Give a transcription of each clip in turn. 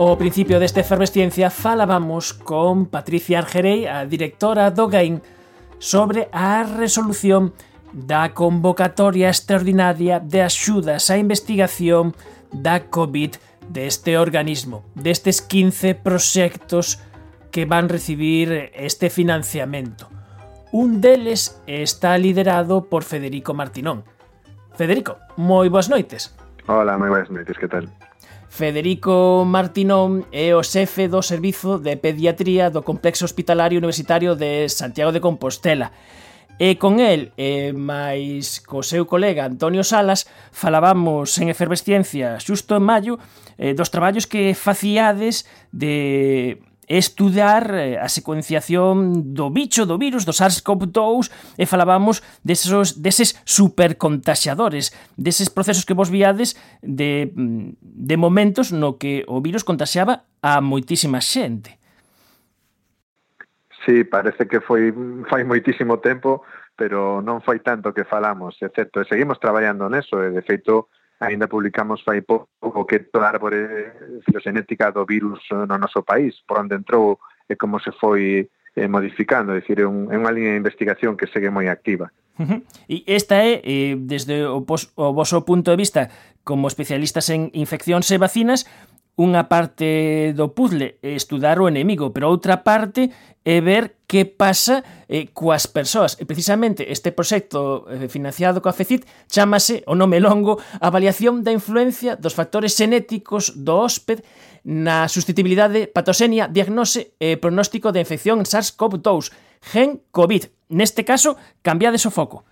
O principio desta efervesciencia falábamos con Patricia Argerei, a directora do GAIN, sobre a resolución da convocatoria extraordinaria de axudas á investigación da COVID deste organismo, destes 15 proxectos que van recibir este financiamento. Un deles está liderado por Federico Martinón. Federico, moi boas noites. Hola, moi boas noites, que tal? Federico Martinón é o xefe do Servizo de Pediatría do Complexo Hospitalario Universitario de Santiago de Compostela. E con el, e máis co seu colega Antonio Salas, falábamos en efervesciencia xusto en maio eh, dos traballos que facíades de estudar eh, a secuenciación do bicho, do virus, do SARS-CoV-2 e falábamos deses, deses supercontaxadores, deses procesos que vos viades de, mm, de momentos no que o virus contaxaba a moitísima xente. Sí, parece que foi fai moitísimo tempo, pero non foi tanto que falamos, excepto, e seguimos traballando neso, e de feito Ah. Ainda publicamos fai pouco que toda a árbore filoxenética do virus eh, no noso país, por onde entrou e como se foi eh, modificando, é dicir, é, un, é unha liña de investigación que segue moi activa. Uh -huh. E esta é, eh, desde o, pos, o vosso punto de vista, como especialistas en infeccións e vacinas, unha parte do puzzle é estudar o enemigo, pero outra parte é ver que pasa eh, coas persoas. E precisamente este proxecto eh, financiado coa FECIT chamase, o nome longo, Avaliación da influencia dos factores xenéticos do hósped na susceptibilidade, patosenia, diagnose e pronóstico de infección SARS-CoV-2, gen COVID. Neste caso, cambiades o foco.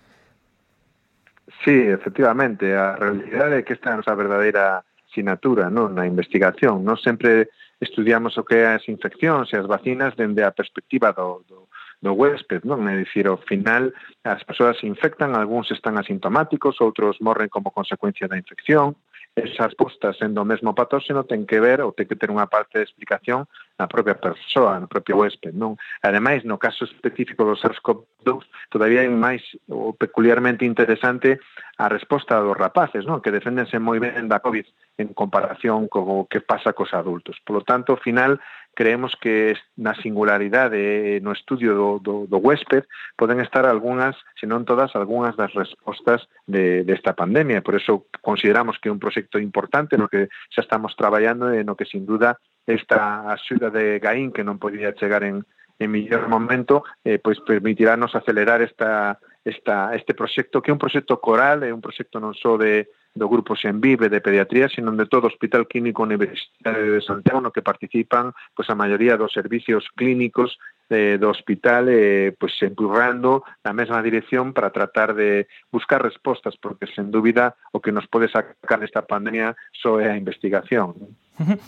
Sí, efectivamente, a realidade é que esta é a nosa verdadeira sinatura non na investigación. Non sempre estudiamos o que é as infeccións e as vacinas dende a perspectiva do, do, do huésped, non? É dicir, ao final as persoas se infectan, algúns están asintomáticos, outros morren como consecuencia da infección, esas postas sendo o mesmo patóxeno ten que ver ou ten que ter unha parte de explicación na propia persoa, no propio huésped, non? Ademais, no caso específico do SARS-CoV-2, todavía é máis ou peculiarmente interesante a resposta dos rapaces, non? Que deféndense moi ben da COVID en comparación co que pasa cos adultos. Por lo tanto, ao final, creemos que na singularidade no estudio do, do, do huésped poden estar algunhas, se non todas, algunhas das respostas de, desta pandemia. Por eso consideramos que é un proxecto importante no que xa estamos traballando e no que, sin duda, esta axuda de Gaín, que non podía chegar en, en mellor momento, eh, pois permitirá nos acelerar esta, esta, este proxecto, que é un proxecto coral, é un proxecto non só de, do grupo Xenvive de Pediatría, sino de todo o Hospital Clínico Universitario de Santiago, no que participan pois, a maioría dos servicios clínicos eh, do hospital eh, pois, empurrando na mesma dirección para tratar de buscar respostas, porque, sen dúbida, o que nos pode sacar desta pandemia só é a investigación. Non?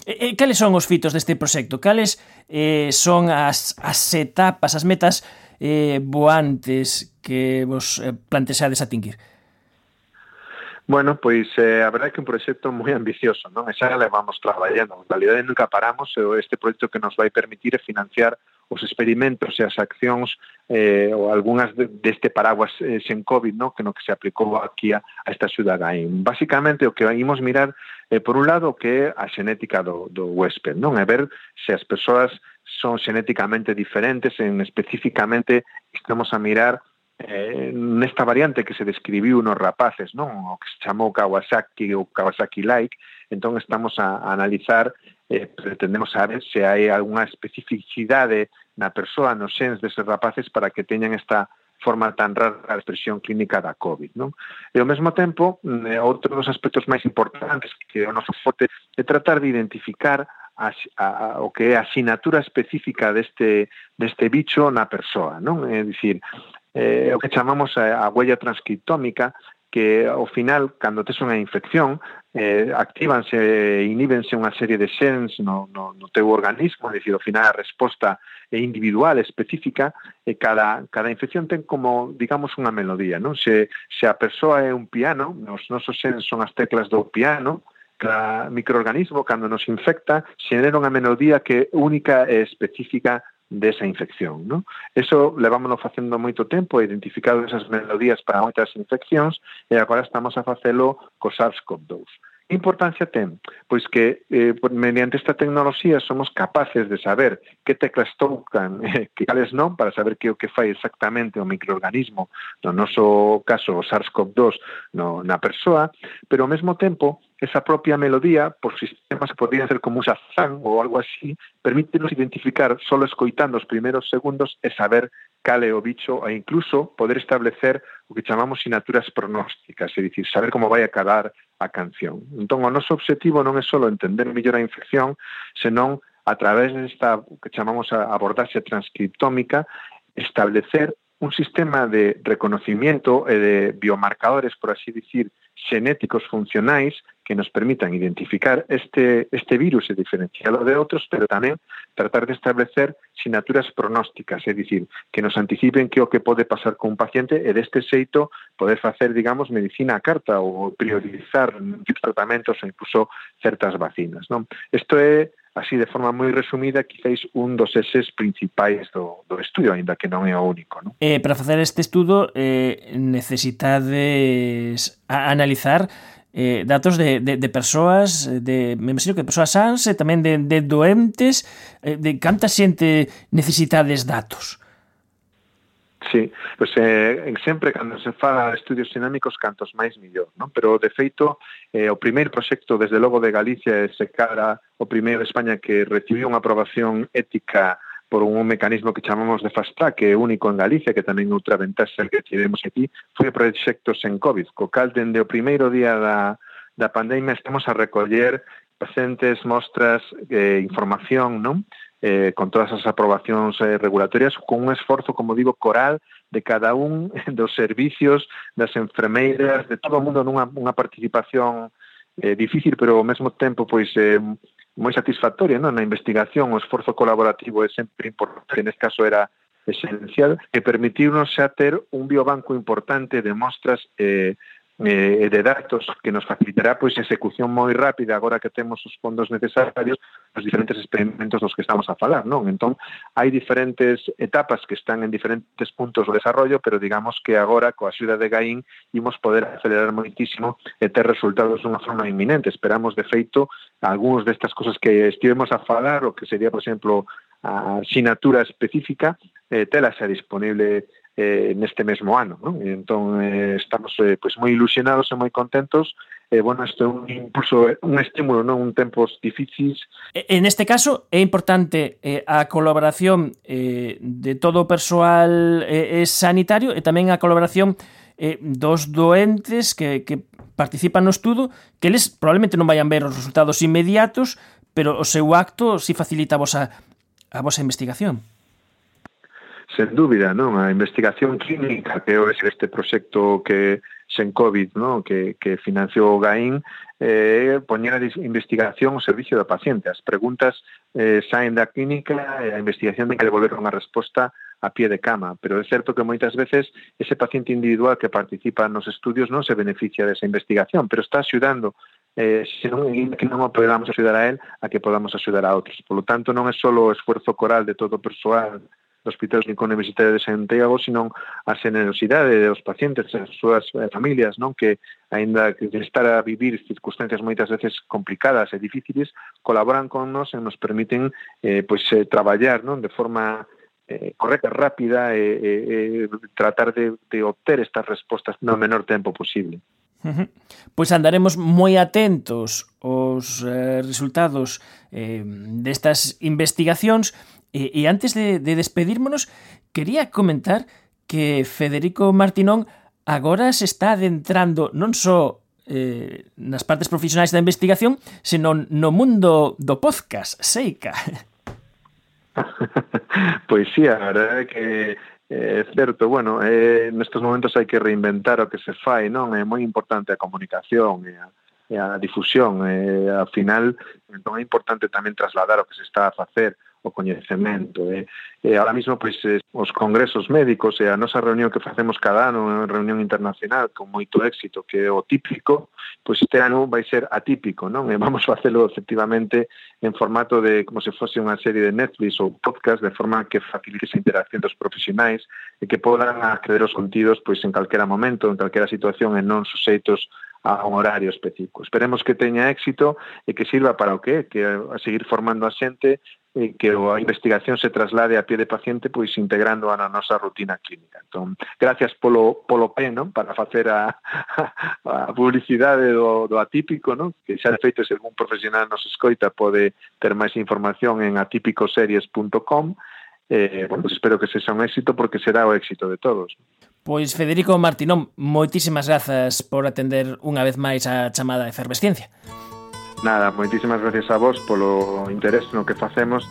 E, e cales son os fitos deste proxecto? Cales eh, son as, as etapas, as metas eh, voantes que vos eh, plantexades atingir? Bueno, pois eh, a verdade é que é un proxecto moi ambicioso, non? E xa levamos traballando, en realidad nunca paramos, e este proxecto que nos vai permitir é financiar os experimentos e as accións eh, ou algunhas deste paraguas eh, sen COVID, no? que no que se aplicou aquí a, a esta Gain. Básicamente, o que vamos mirar, eh, por un lado, que é a xenética do, do huésped, non? É ver se as persoas son xenéticamente diferentes, en especificamente estamos a mirar eh, nesta variante que se describiu nos rapaces, non? O que se chamou Kawasaki ou Kawasaki Like, entón estamos a, a analizar eh, pretendemos saber se hai algunha especificidade na persoa, nos xens deses rapaces para que teñan esta forma tan rara a expresión clínica da COVID. Non? E ao mesmo tempo, eh, outro dos aspectos máis importantes que o noso forte é tratar de identificar a, a, a, o que é a asinatura específica deste, deste bicho na persoa. Non? É dicir, eh, o que chamamos a, a huella transcriptómica, que ao final, cando tes unha infección, eh, actívanse e inhíbense unha serie de xens no, no, no teu organismo, é dicir, ao final a resposta é individual, específica, e cada, cada infección ten como, digamos, unha melodía, non? Se, se a persoa é un piano, os nosos xens son as teclas do piano, cada microorganismo, cando nos infecta, xenera unha melodía que é única e específica desa infección. ¿no? Eso levámonos facendo moito tempo, identificado esas melodías para moitas infeccións, e agora estamos a facelo co SARS-CoV-2 importancia ten? Pois que eh, mediante esta tecnoloxía somos capaces de saber que teclas tocan eh, que cales non para saber que o que fai exactamente o microorganismo no noso caso o SARS-CoV-2 no, na persoa, pero ao mesmo tempo esa propia melodía, por sistemas que podrían ser como un shazam o algo así, permítenos identificar, solo escoitando os primeiros segundos, e saber cale o bicho e incluso poder establecer o que chamamos sinaturas pronósticas, é dicir, saber como vai acabar a canción. Entón, o noso obxectivo non é só entender mellor a infección, senón a través desta que chamamos a abordaxe transcriptómica, establecer un sistema de reconocimiento e de biomarcadores, por así dicir, xenéticos funcionais que nos permitan identificar este, este virus e diferenciarlo de outros, pero tamén tratar de establecer sinaturas pronósticas, é dicir, que nos anticipen que o que pode pasar con un paciente e deste xeito poder facer, digamos, medicina a carta ou priorizar tratamentos ou incluso certas vacinas. Non? Isto é así de forma moi resumida, quizáis un dos eses principais do, do estudo, aínda que non é o único. Non? Eh, para facer este estudo eh, necesitades analizar eh, datos de, de, de persoas eh, de, me imagino que de persoas sans e tamén de, de doentes eh, de canta xente necesitades datos Sí, pois pues, eh, sempre cando se fala de estudios dinámicos cantos máis millor, non? Pero de feito eh, o primeiro proxecto desde logo de Galicia e se cara o primeiro de España que recibiu unha aprobación ética por un mecanismo que chamamos de fast track, que é único en Galicia, que tamén outra ventaxa que tivemos aquí, foi proxectos en COVID, co cal dende o primeiro día da, da pandemia estamos a recoller pacientes, mostras, eh, información, non? Eh, con todas as aprobacións eh, regulatorias, con un esforzo, como digo, coral de cada un dos servicios, das enfermeiras, de todo o mundo nunha unha participación eh, difícil, pero ao mesmo tempo pois eh, moi satisfactoria non? na investigación, o esforzo colaborativo é sempre importante, neste caso era esencial, e permitirnos xa ter un biobanco importante de mostras eh, eh, de datos que nos facilitará pois execución moi rápida agora que temos os fondos necesarios os diferentes experimentos dos que estamos a falar, non? Entón, hai diferentes etapas que están en diferentes puntos do desarrollo, pero digamos que agora coa axuda de Gaín imos poder acelerar moitísimo e ter resultados dunha forma inminente. Esperamos, de feito, algúns destas cousas que estivemos a falar, o que sería, por exemplo, a sinatura específica, eh, tela xa disponible eh, neste mesmo ano. Non? E entón, eh, estamos eh, pois moi ilusionados e moi contentos eh, bueno, isto é un impulso, un estímulo, non un tempos difíciles. En este caso é importante eh, a colaboración eh, de todo o persoal eh, eh, sanitario e tamén a colaboración eh, dos doentes que, que participan no estudo, que eles probablemente non vayan ver os resultados inmediatos, pero o seu acto si facilita a vosa, a vosa investigación. Sen dúbida, non? A investigación clínica que é este proxecto que sen COVID, non? Que, que financiou o GAIN, eh, poñer a investigación o servicio da paciente. As preguntas eh, saen da clínica e a investigación ten que devolver unha resposta a pie de cama, pero é certo que moitas veces ese paciente individual que participa nos estudios non se beneficia desa investigación, pero está axudando eh, se non, que non o podamos axudar a él, a que podamos axudar a outros. Por lo tanto, non é só o esforzo coral de todo o persoal do Hospital Clínico Universitario de Santiago, senón a generosidade dos pacientes e as súas eh, familias, non que aínda que estar a vivir circunstancias moitas veces complicadas e difíciles, colaboran con nos e nos permiten eh, pois, eh, traballar non de forma eh, correcta, rápida e, eh, eh, tratar de, de obter estas respostas no menor tempo posible. Uh -huh. Pois andaremos moi atentos aos eh, resultados eh, destas investigacións e, e antes de, de despedirmonos quería comentar que Federico Martinón agora se está adentrando non só eh, nas partes profesionais da investigación senón no mundo do podcast Seica Pois sí, a verdade é que É certo, bueno, eh, nestes momentos hai que reinventar o que se fai, non? É moi importante a comunicación e a, e a difusión. Eh, ao final, non é importante tamén trasladar o que se está a facer o coñecemento. Eh. E, e ahora mismo pois, eh, os congresos médicos e a nosa reunión que facemos cada ano, unha reunión internacional con moito éxito, que é o típico, pois este ano vai ser atípico, non? E vamos facelo efectivamente en formato de como se fose unha serie de Netflix ou podcast, de forma que facilite esa interacción dos profesionais e que podan acceder aos contidos pois en calquera momento, en calquera situación e non suxeitos a un horario específico. Esperemos que teña éxito e que sirva para o que? Que a seguir formando a xente e que a investigación se traslade a pie de paciente pois integrando a na nosa rutina clínica. Entón, gracias polo, polo pé, non? para facer a, a publicidade do, do atípico, non? que xa de feito se algún profesional nos escoita pode ter máis información en atípicoseries.com eh, bueno, pues espero que sexa un éxito porque será o éxito de todos. Pois Federico Martinón, moitísimas grazas por atender unha vez máis a chamada efervesciencia. Nada, moitísimas gracias a vos polo interés no que facemos